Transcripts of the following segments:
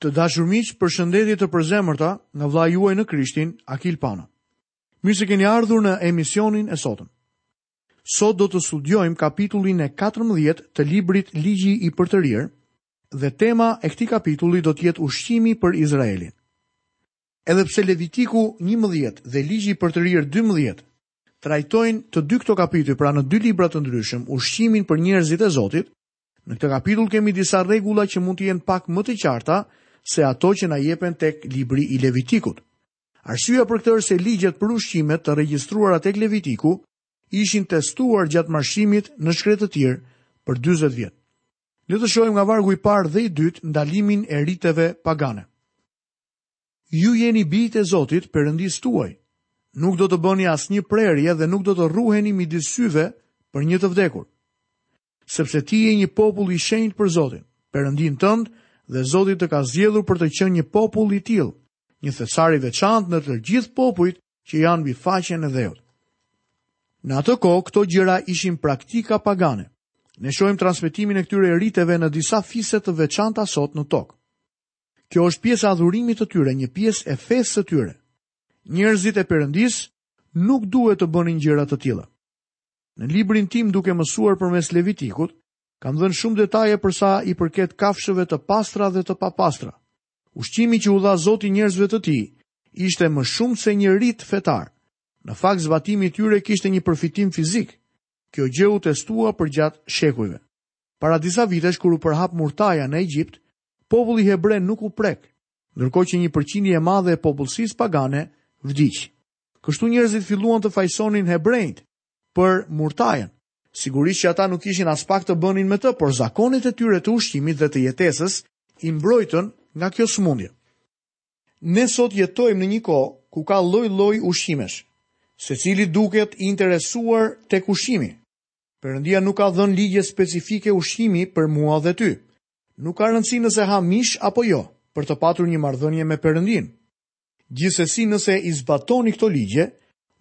Të dashur miq, përshëndetje të përzemërta nga vëllai juaj në Krishtin, Akil Pano. Mirë se keni ardhur në emisionin e sotëm. Sot do të studiojmë kapitullin e 14 të librit Ligji i Përtërirë dhe tema e këtij kapitulli do të jetë ushqimi për Izraelin. Edhe pse Levitiku 11 dhe Ligji i Përtërirë 12 trajtojnë të dy këto kapituj, pra në dy libra të ndryshëm, ushqimin për njerëzit e Zotit, Në këtë kapitull kemi disa rregulla që mund të jenë pak më të qarta se ato që na jepen tek libri i Levitikut. Arsyeja për këtë është se ligjet për ushqimet të regjistruara tek Levitiku ishin testuar gjatë marshimit në shkretëtirë për 40 vjet. Le të shohim nga vargu i parë dhe i dytë ndalimin e riteve pagane. Ju jeni bijtë e Zotit, Perëndisë tuaj. Nuk do të bëni asnjë prerje dhe nuk do të rruheni midis syve për një të vdekur. Sepse ti je një popull i shenjtë për Zotin, Perëndinë tënd, dhe Zoti të ka zgjedhur për të qenë një popull i tillë, një thesar i veçantë ndër të gjithë popujt që janë mbi faqen e dheut. Në atë kohë këto gjëra ishin praktika pagane. Ne shohim transmetimin e këtyre riteve në disa fise të veçanta sot në tokë. Kjo është pjesë e adhurimit të tyre, një pjesë e fesë së tyre. Njerëzit e Perëndisë nuk duhet të bënin gjëra të tilla. Në librin tim duke mësuar përmes Levitikut, kam dhënë shumë detaje për sa i përket kafshëve të pastra dhe të papastra. Ushqimi që u dha Zoti njerëzve të tij ishte më shumë se një rit fetar. Në fakt zbatimi i tyre kishte një përfitim fizik. Kjo gjë u testua përgjatë shekujve. Para disa vitesh kur u përhap murtaja në Egjipt, populli hebre nuk u prek, ndërkohë që një përqindje e madhe e popullsisë pagane vdiq. Kështu njerëzit filluan të fajësonin hebrenjtë për murtajën. Sigurisht që ata nuk kishin aspak të bënin me të, por zakonet e tyre të ushqimit dhe të jetesës i mbrojtën nga kjo sëmundje. Ne sot jetojmë në një kohë ku ka lloj-lloj ushqimesh, secili duket i interesuar tek ushqimi. Perëndia nuk ka dhënë ligje specifike ushqimi për mua dhe ty. Nuk ka rëndësi nëse ha mish apo jo, për të patur një marrëdhënie me Perëndinë. Gjithsesi nëse i zbatoni këto ligje,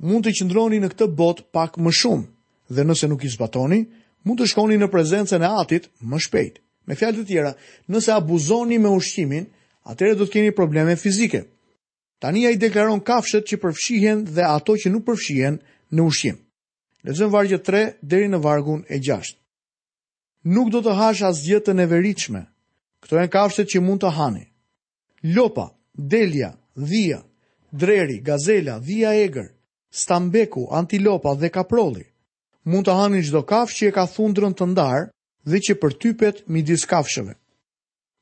mund të qëndroni në këtë botë pak më shumë, dhe nëse nuk i zbatoni, mund të shkoni në prezencën e Atit më shpejt. Me fjalë të tjera, nëse abuzoni me ushqimin, atëherë do të keni probleme fizike. Tani ai deklaron kafshët që përfshihen dhe ato që nuk përfshihen në ushqim. Lexojmë vargjet tre deri në vargun e gjashtë. Nuk do të hash asgjë të neveritshme. Këto janë kafshët që mund të hani. Lopa, delja, dhia, dreri, gazela, dhia e egër, stambeku, antilopa dhe kaprolli mund të hanin çdo kafshë që e ka thundrën të ndarë dhe që përtypet midis kafshëve.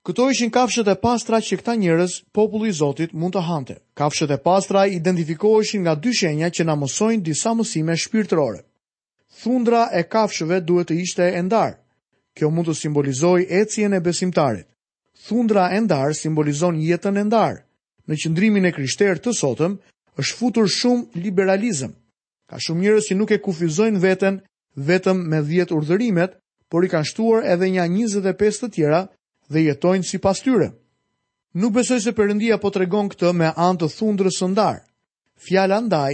Këto ishin kafshët e pastra që këta njerëz, populli i Zotit, mund të hante. Kafshët e pastra identifikoheshin nga dy shenja që na mësojnë disa mësime shpirtërore. Thundra e kafshëve duhet të ishte e ndarë. Kjo mund të simbolizojë ecjen e besimtarit. Thundra e ndarë simbolizon jetën e ndarë. Në qëndrimin e krishterë të sotëm është futur shumë liberalizëm. Ka shumë njerëz që nuk e kufizojnë veten vetëm me dhjetë urdhërimet, por i kanë shtuar edhe nja njëzet e pesë të tjera dhe jetojnë sipas tyre. Nuk besoj se Perëndia po tregon këtë me anë të thundrës së ndarë. Fjala ndaj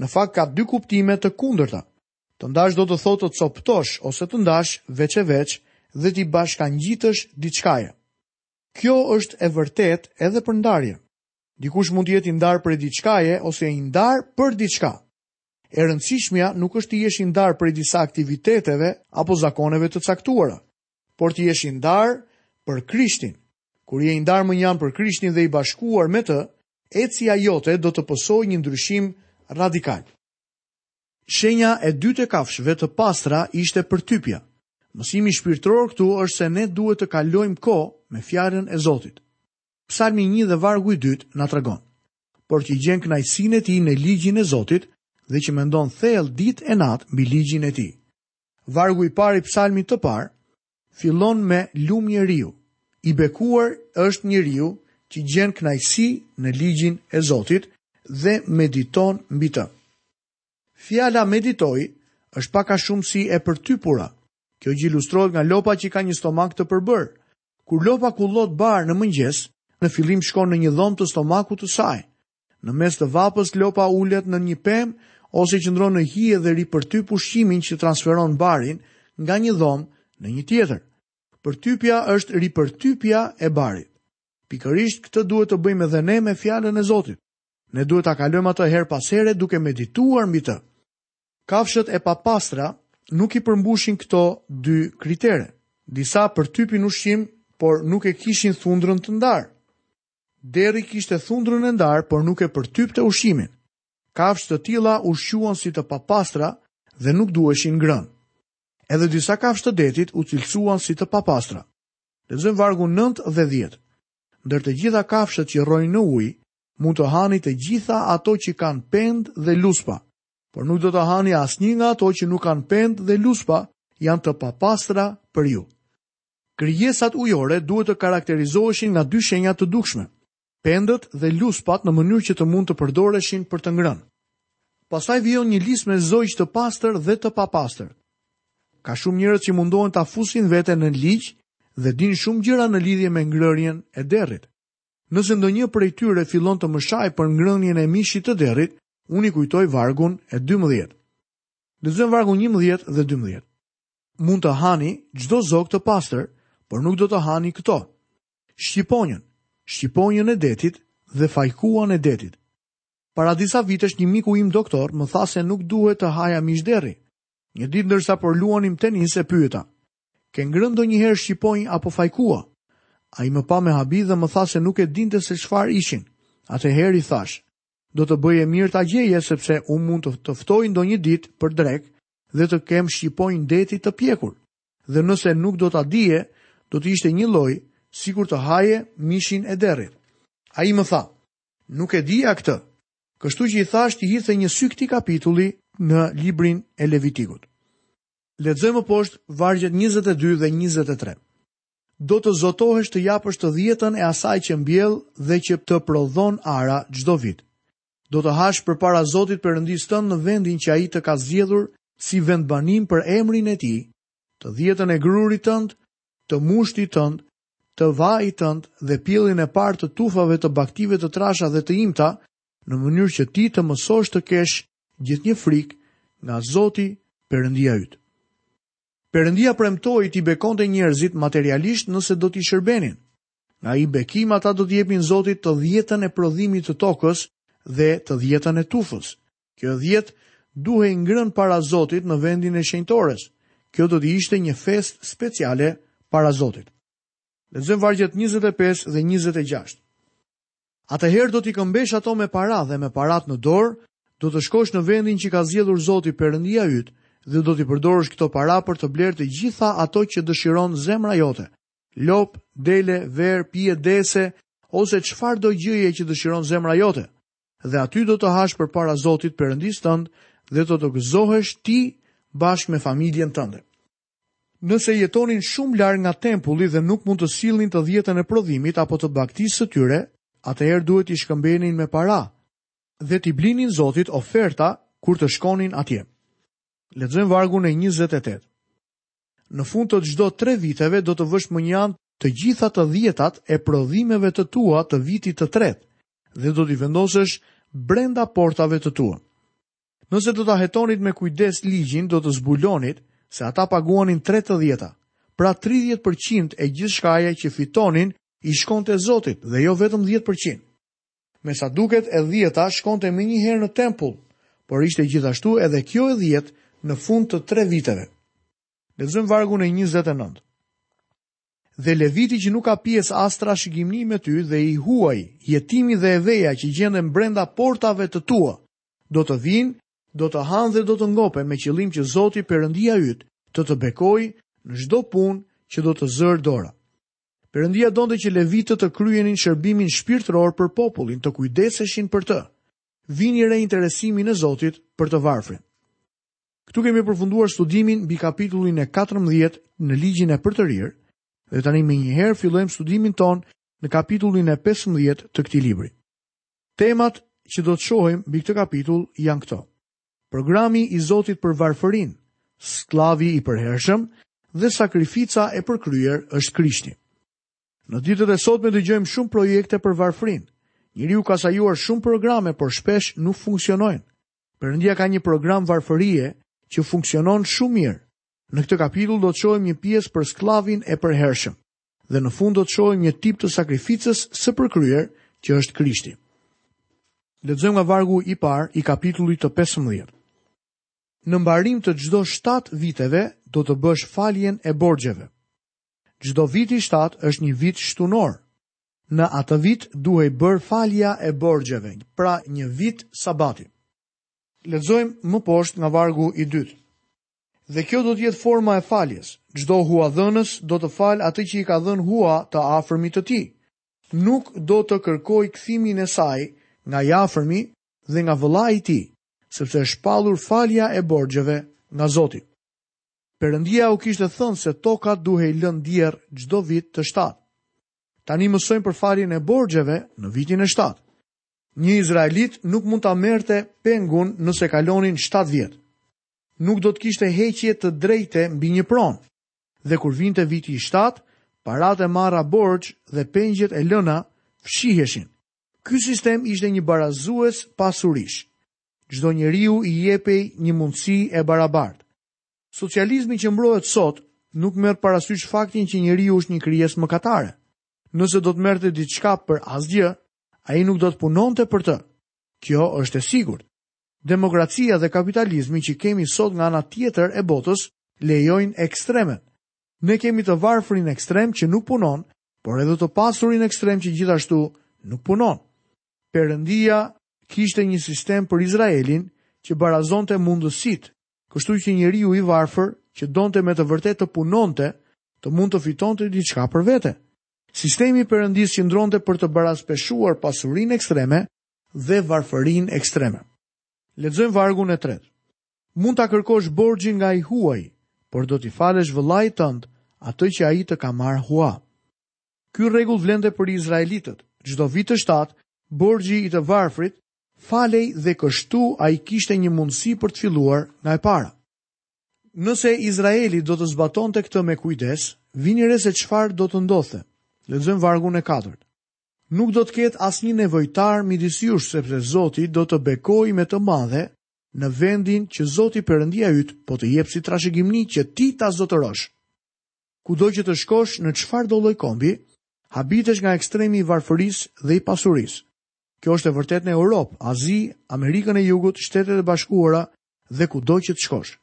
në fakt ka dy kuptime të kundërta. Të ndash do të thotë të copëtosh ose të ndash veç e veç dhe t'i bashkëngjitesh diçkaje. Kjo është e vërtetë edhe për ndarje. Dikush mund të jetë i ndarë prej diçkaje ose i ndarë për diçka. E rëndësishmja nuk është të jesh i ndarë prej disa aktiviteteve apo zakoneve të caktuara, por të jesh i ndarë për Krishtin. Kur je i ndarë mënjanë për Krishtin dhe i bashkuar me të, ecja jote do të pësojë një ndryshim radikal. Shenja e dytë e kafshëve të pastra ishte përtypja. Mësimi shpirtëror këtu është se ne duhet të kalojmë kohë me Fjalën e Zotit. Psalmi një dhe vargu i dytë na tregon, por që gjen kënaqësinë e tij në ligjin e Zotit dhe që mendon thellë ditë e natë mbi ligjin e tij. Vargu i parë i Psalmit të parë Fillon me Lum njeriu i bekuar është njeriu që gjen kënaqësi në ligjin e Zotit dhe mediton mbi të. Fjala meditoj është pak a shumë si e përtypura, kjo gjë ilustrohet nga lopa që ka një stomak të përbërë. Kur lopa kullot bar në mëngjes, në fillim shkon në një dhomë të stomakut të saj, Në mes të vapës lopa ulet nën një pemë ose qëndron në hije dhe ripërtyp ushqimin që transferon barin nga një dhomë në një tjetër. Përtypja është ripërtypja e barit. Pikërisht këtë duhet të bëjmë edhe ne me fjalën e Zotit. Ne duhet ta kalojmë atë herë pas here duke medituar mbi të. Kafshët e papastra nuk i përmbushin këto dy kritere. Disa përtypin ushqim, por nuk e kishin thundrën të ndarë. Derri kishte thundrën e ndarë por nuk e përtypte ushqimin. Kafshë të tilla u shquan si të papastra dhe nuk duheshin ngrënë. Edhe disa kafshë të detit u cilësuan si të papastra. Lexojmë vargun nëntë dhe dhjetë. Ndër të gjitha kafshët që rrojnë në ujë, mund të hani të gjitha ato që kanë pendë dhe luspa, por nuk do të hani asnjë nga ato që nuk kanë pendë dhe luspa, janë të papastra për ju. Krijesat ujore duhet të karakterizoheshin nga dy shenja të dukshme, pendët dhe luspat në mënyrë që të mund të përdoreshin për të ngrënë. Pastaj vijon një listë me zogj të pastër dhe të papastër. Ka shumë njerëz që mundohen ta fusin veten në ligj dhe dinë shumë gjëra në lidhje me ngrënien e derrit. Nëse ndonjë prej tyre fillon të mëshajë për ngrënien e mishit të derrit, unë i kujtoj vargun e 12. Lexojmë vargun 11 dhe 12. Mund të hani çdo zog të pastër, por nuk do të hani këto. Shqiponjën, shqiponjën e detit dhe fajkuan e detit. Para disa vitesh një miku im doktor më tha se nuk duhet të haja mish derri. Një ditë ndërsa po luanim tenis e pyeta. Ke ngrënë ndonjëherë shqiponjë apo fajkua? Ai më pa me habi dhe më tha se nuk e dinte se çfarë ishin. Atëherë i thashë, do të bëje mirë ta gjeje sepse unë mund të të ftoj ndonjë ditë për drekë dhe të kem shqiponjë deti të pjekur. Dhe nëse nuk do ta dije, do të ishte njëlloj sikur të haje mishin e derrit. Ai më tha, nuk e dija këtë. Kështu që i thashë t'i hidhte një sy këtij kapitulli në librin e Levitikut. Lexojmë poshtë vargjet 22 dhe 23. Do të zotohesh të japësh të dhjetën e asaj që mbjell dhe që të prodhon ara çdo vit. Do të hash përpara Zotit Perëndisë tënd në vendin që ai të ka zgjedhur si vendbanim për emrin e tij, të dhjetën e grurit tënd, të mushtit tënd, të vajit tënd dhe pjelljen e parë të tufave të bagëtive të trasha dhe të imta, në mënyrë që ti të mësosh të kesh gjithnjë frikë nga Zoti Perëndia yt. Perëndia premtoi t'i bekonte njerëzit materialisht nëse do t'i shërbenin. Nga ai bekim ata do t'i jepnin Zotit të dhjetën e prodhimit të tokës dhe të dhjetën e tufës. Kjo e dhjetë duhej ngrënë para Zotit në vendin e shenjtores. Kjo do të ishte një festë speciale para Zotit. Lexojmë vargjet 25 dhe 26. Atëherë do t'i këmbesh ato me para dhe me paratë në dorë, do të shkosh në vendin që ka zgjedhur Zoti Perëndia yt dhe do t'i përdorësh këto para për të blerë të gjitha ato që dëshiron zemra jote, Lopë, dele, verë, pije dehëse, ose çfarëdo gjëje që dëshiron zemra jote, dhe aty do të hash përpara Zotit Perëndisë tënd dhe do të gëzohesh ti bashkë me familjen tënde. Nëse jetonin shumë larg nga tempulli dhe nuk mund të sillnin të dhjetën e prodhimit apo të bagëtisë së tyre, atëherë duhet t'i shkëmbenin me para dhe t'i blinin Zotit oferta kur të shkonin atje. Lexojmë vargun e 28. Në fund të çdo tre viteve do të vësh mënjanë të gjitha të dhjetat e prodhimeve të tua të vitit të tretë dhe do t'i vendosësh brenda portave të tua. Nëse do ta hetonit me kujdes ligjin, do të zbulonit se ata paguanin tre të dhjeta, pra 30% e gjithçkaje që fitonin i shkonte Zotit dhe jo vetëm 10%. Me sa duket e dhjeta shkonte menjëherë në tempull, por ishte gjithashtu edhe kjo e dhjetë në fund të tre viteve. Lexojmë vargun e njëzet e nëntë. Dhe leviti që nuk ka pjesë as trashëgimni me ty dhe i huaji, jetimi dhe e veja që gjenden brenda portave të tua, do të vijnë, do të hanë dhe do të ngopen me qëllim që Zoti Perëndia yt të të bekojë në çdo punë që do të zërë dora. Perëndia donte që levitët të kryenin shërbimin shpirtëror për popullin, të kujdeseshin për të. Vini re interesimin e Zotit për të varfrin. Këtu kemi përfunduar studimin mbi kapitullin e 14 në ligjin e përtërirë dhe tani menjëherë fillojmë studimin tonë në kapitullin e 15 të këtij libri. Temat që do të shohim mbi këtë kapitull janë këto. Programi i Zotit për varfërinë, skllavi i përhershëm dhe sakrifica e përkryer është Krishti. Në ditët e sotme dëgjojmë shumë projekte për varfërinë. Njeriu ka sajuar shumë programe, por shpesh nuk funksionojnë. Perëndia ka një program varfërie që funksionon shumë mirë. Në këtë kapitull do të shohim një pjesë për skllavin e përhershëm. dhe në fund do të shohim një tip të sakrificës së përkryer që është Krishti. Lexojmë nga vargu i parë i kapitullit të 15. Në mbarim të çdo 7 viteve do të bësh faljen e borxheve. Çdo vit i 7 është një vit shtunor. Në atë vit duhej bërë falja e borxheve, pra një vit sabati. Lexojmë më poshtë nga vargu i dytë. Dhe kjo do të jetë forma e faljes. Çdo huadhënës do të falë atë që i ka dhënë hua të afërmit të tij. Nuk do të kërkojë kthimin e saj nga i afërmi dhe nga vëllai i tij, sepse është shpallur falja e borxheve nga Zoti. Perëndia u kishte thënë se tokat duhej lënë djerrë çdo vit të shtatë. Tani mësojmë për faljen e borxheve në vitin e shtatë. Një izraelit nuk mund ta merrte pengun nëse kalonin shtatë vjet. nuk do të kishte heqje të drejte mbi një pronë. Dhe kur vinte viti i shtatë, paratë e marra borxh dhe pengjet e lëna fshiheshin. Ky sistem ishte një barazues pasurish. Çdo njeriu i jepej një mundësi e barabartë. Socializmi që mbrohet sot nuk merr parasysh faktin që njeriu është një krijesë mëkatare. Nëse do të merrte diçka për asgjë, ai nuk do të punonte për të. Kjo është e sigurt. Demokracia dhe kapitalizmi që kemi sot nga ana tjetër e botës lejojnë ekstremen. Ne kemi të varfrin ekstrem që nuk punon, por edhe të pasurin ekstrem që gjithashtu nuk punon. Perëndia kishte një sistem për Izraelin që barazonte mundësitë, kështu që njeriu i varfër që donte me të vërtetë të punonte, të mund të fitonte diçka për vete. Sistemi i Perëndisë qëndronte për të barazpeshuar pasurinë ekstreme dhe varfërinë ekstreme. Lexojmë vargun e tretë. Mund ta kërkosh borxhin nga i huaji, por do t'i falësh vëllait tënd atë që ai të ka marrë hua. Ky rregull vlente për izraelitët. Çdo vit të shtatë, borxhi i të varfrit falej dhe kështu ai kishte një mundësi për të filluar nga e para. Nëse Izraeli do të zbatonte këtë me kujdes, vini re se çfarë do të ndodhte. Lexojmë vargun e katërt. Nuk do të ketë asnjë nevojtar midis jush sepse Zoti do të bekojë me të madhe në vendin që Zoti Perëndia yt po të jep si trashëgimni që ti ta zotërosh. Kudo që të shkosh në çfarëdo lloj kombi, habitesh nga ekstremi i varfërisë dhe i pasurisë. Kjo është e vërtetë në Europë, Azi, Amerikën e Jugut, Shtetet e Bashkuara dhe kudo që të shkosh.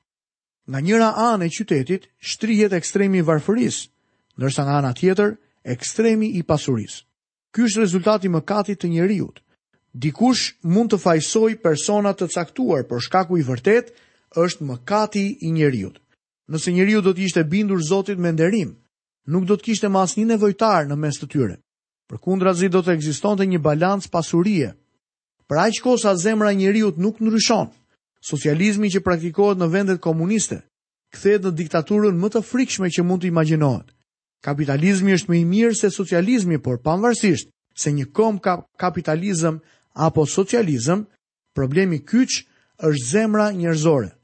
Nga njëra anë e qytetit shtrihet ekstremi i varfërisë, ndërsa nga ana tjetër ekstremi i pasurisë. Ky është rezultati i mëkatit të njeriut. Dikush mund të fajësojë persona të caktuar, por shkaku i vërtetë është mëkati i njeriut. Nëse njeriu do t'i ishte bindur Zotit me nderim, nuk do të kishte më asnjë nevojtar në mes të tyre. Përkundrazi do të ekzistonte një balancë pasurie. Për aq kohë sa zemra e njeriut nuk ndryshon, socializmi që praktikohet në vendet komuniste, kthehet në diktaturën më të frikshme që mund të imagjinohet. Kapitalizmi është më i mirë se socializmi, por pavarësisht se një komb ka kapitalizëm apo socializëm, problemi kyç është zemra njerëzore.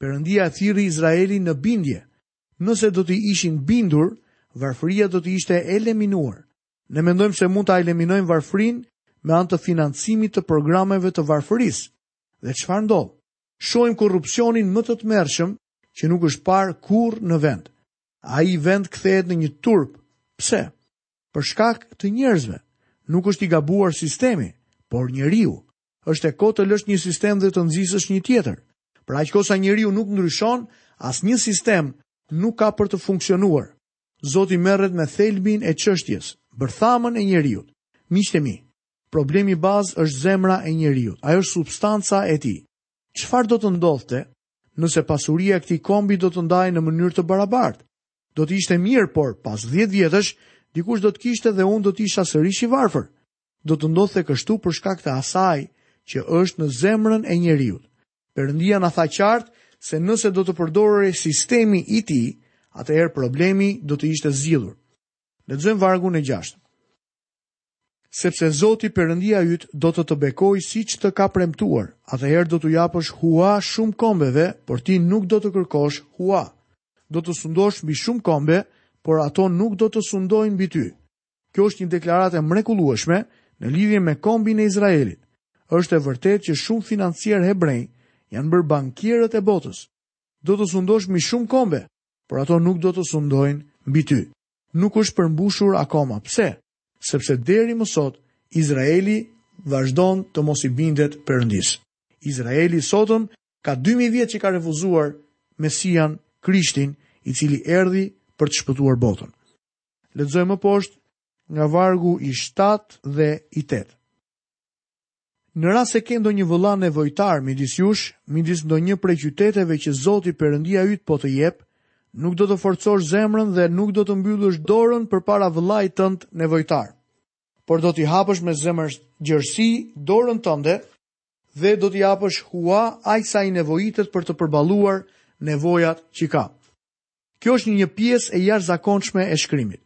Perëndia e thirri Izraelin në bindje. Nëse do të ishin bindur, varfëria do të ishte eliminuar. Ne mendojmë se mund ta eliminojmë varfërinë me anë të financimit të programeve të varfërisë. Dhe çfarë ndodh? Shohim korrupsionin më të tmerrshëm që nuk është parë kurrë në vend. Ai vend kthehet në një turp. Pse? Për shkak të njerëzve. Nuk është i gabuar sistemi, por njeriu. Është e kotë të lësh një sistem dhe të nxisësh një tjetër. Për aq kohë sa njeriu nuk ndryshon, asnjë sistem nuk ka për të funksionuar. Zoti merret me thelbin e çështjes, bërthamën e njeriut. Miqtë e mi, problemi bazë është zemra e njeriut, ajo është substanca e tij. Çfarë do të ndodhte nëse pasuria e këtij kombi do të ndahej në mënyrë të barabartë? Do të ishte mirë, por pas 10 vjetësh dikush do të kishte dhe unë do të isha sërish i varfër. Do të ndodhte kështu për shkak të asaj që është në zemrën e njeriut. Perëndia na tha qartë se nëse do të përdorej sistemi i tij, atëherë problemi do të ishte zgjidhur. Lexojmë vargun e gjashtë. Sepse Zoti Perëndia yt do të të bekojë siç të ka premtuar, atëherë do t'u japësh hua shumë kombeve, por ti nuk do të kërkosh hua. Do të sundosh mbi shumë kombe, por ato nuk do të sundojnë mbi ty. Kjo është një deklaratë e mrekullueshme në lidhje me kombin e Izraelit. Është e vërtetë që shumë financierë hebrenj janë bërë bankierët e botës. Do të sundosh mbi shumë kombe, por ato nuk do të sundojnë mbi ty. Nuk është përmbushur akoma. Pse? Sepse deri më sot Izraeli vazhdon të mos i bindet Perëndisë. Izraeli i sotëm ka 2000 vjet që ka refuzuar Mesian Krishtin, i cili erdhi për të shpëtuar botën. Lexojmë më poshtë nga vargu i 7 dhe i 8. Në rast se ke ndonjë vëlla nevojtar midis jush, midis ndonjë prej qyteteve që Zoti Perëndia yt po të jep, nuk do të forcosh zemrën dhe nuk do të mbyllësh dorën përpara vëllait tënd nevojtar. Por do t'i hapësh me zemërgjerësi dorën tënde dhe do t'i japësh hua aq sa i nevojitet për të përballuar nevojat që ka. Kjo është një pjesë e jashtëzakonshme e Shkrimit.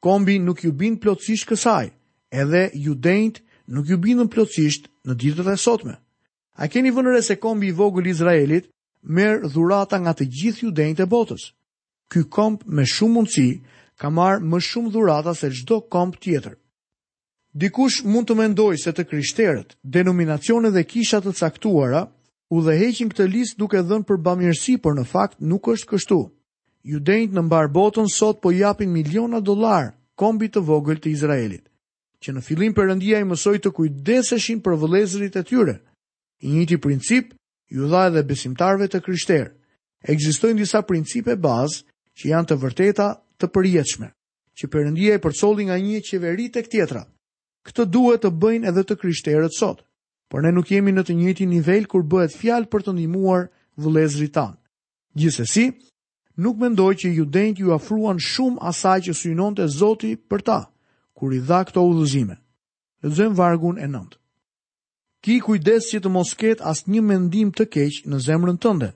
Kombi nuk iu bind plotësisht kësaj, edhe judenjtë nuk iu bindën plotësisht në ditët e sotme. A keni vënë re se kombi i vogël i Izraelit merr dhurata nga të gjithë judenjtë e botës? Ky komb me shumë mundësi ka marrë më shumë dhurata se çdo komb tjetër. Dikush mund të mendojë se të krishterët, denominacione dhe kisha të caktuara udhëheqin këtë listë duke dhënë për bamirësi, por në fakt nuk është kështu. Judenjtë në mbarë botën sot po japin miliona dollarë kombit të vogël të Izraelit. Që në fillim Perëndia i mësoi të kujdeseshin për vëllezërit e tyre. I njëjti princip iu dha edhe besimtarëve të krishterë. Ekzistojnë disa principe bazë që janë të vërteta të përjetshme. që Perëndia i përcolli nga një qeveri tek tjetra. Këtë duhet të bëjnë edhe të krishterët sot. Por ne nuk jemi në të njëjtin nivel kur bëhet fjalë për të ndihmuar vëllezërit tanë. Gjithsesi, nuk mendoj që judenjtë iu afruan shumë asaj që synonte Zoti për ta, kur i dha këto udhëzime. Lexojmë vargun e 9. Ki kujdes që të mos ketë asnjë mendim të keq në zemrën tënde,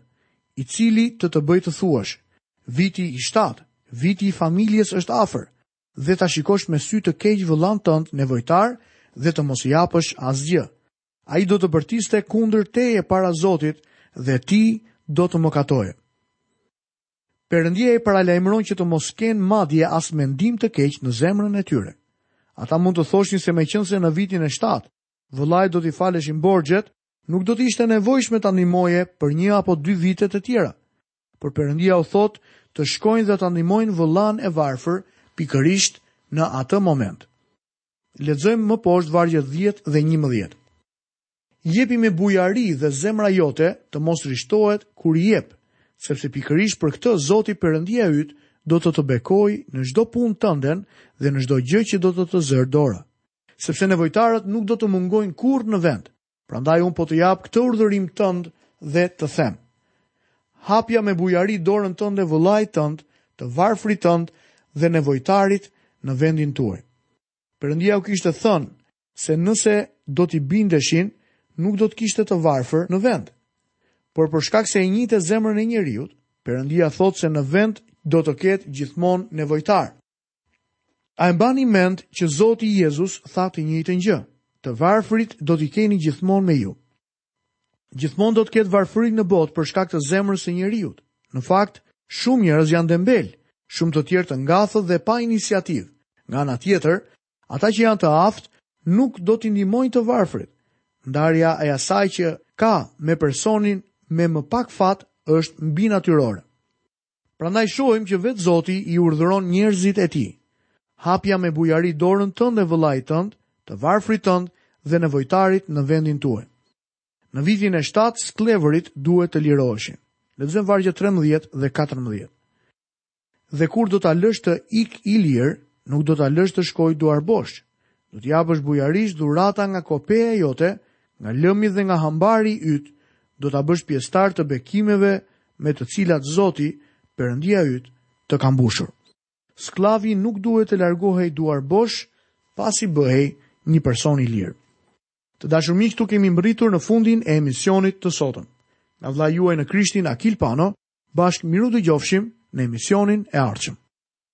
i cili të të bëjë të thuash, Viti i shtatë, viti i familjes është afër, dhe ta shikosh me sy të keq vëllanë tënd nevojtar dhe të mos i japësh asgjë. Ai do të bërtiste kundër teje para Zotit dhe ti do të mëkatoje. Perëndia i paralajmëron që të mos kenë madje as mendim të keq në zemrën e tyre. Ata mund të thoshin se meqenëse në vitin e shtatë, vëllait do t'i faleshin borxhet, nuk do të ishte e nevojshme ta ndihmoje për një apo dy vite të tjera. Por Perëndia u thotë të shkojnë dhe ta ndihmojnë vëllanë e varfër pikërisht në atë moment. Lexojmë më poshtë vargjet 10 dhe 11. Jepi me bujari dhe zemra jote të mos trishtohet kur i jep, sepse pikërisht për këtë Zoti Perëndia yt do të të bekojë në çdo punë tënden dhe në çdo gjë që do të të zërë dora. Sepse nevojtarët nuk do të mungojnë kurrë në vend. Prandaj unë po të jap këtë urdhërim tënd dhe të them, Hapja me bujari dorën tënde vëllait tënd, të varfrit tënd dhe nevojtarit në vendin tuaj. Perëndia u kishte thënë se nëse do t'i bindeshin, nuk do të kishte të varfër në vend. Por për shkak se e njihte zemrën e njeriut, Perëndia thotë se në vend do të ketë gjithmonë nevojtarë. A e mbani mend që Zoti Jezus tha të njëjtën gjë? Të varfrit do t'i keni gjithmonë me ju. Gjithmonë do të ketë varfëri në botë për shkak të zemrës së njeriut. Në fakt, shumë njerëz janë dembelë, shumë të tjerë të ngathët dhe pa iniciativë. Nga ana tjetër, ata që janë të aftë nuk do t'i ndihmojnë të varfrit. Ndarja e asaj që ka me personin me më pak fat është mbinatyrore. Prandaj shohim që vetë Zoti i urdhëron njerëzit e tij, Hapja me bujari dorën tënde vëllait tënd, të varfrit tënd dhe nevojtarit në vendin tuaj. Në vitin e shtatë skllevërit duhet të liroheshin. Lexojmë vargjet 13 dhe 14. Dhe kur do ta lësh të ikë i lirë, nuk do ta lësh të shkojë duarbosh, Do t'i japësh bujarisht dhurata nga kopeja jote, nga lëmi dhe nga hambari yt, do ta bësh pjesëtar të bekimeve me të cilat Zoti, Perëndia yt, të ka mbushur. Skllavi nuk duhet të largohej duarbosh pasi bëhej një person i lirë. Të dashur miq, këtu kemi mbërritur në fundin e emisionit të sotëm. Nga vëllai juaj në Krishtin Akil Pano, bashkë mirudëgjofshim në emisionin e ardhshëm.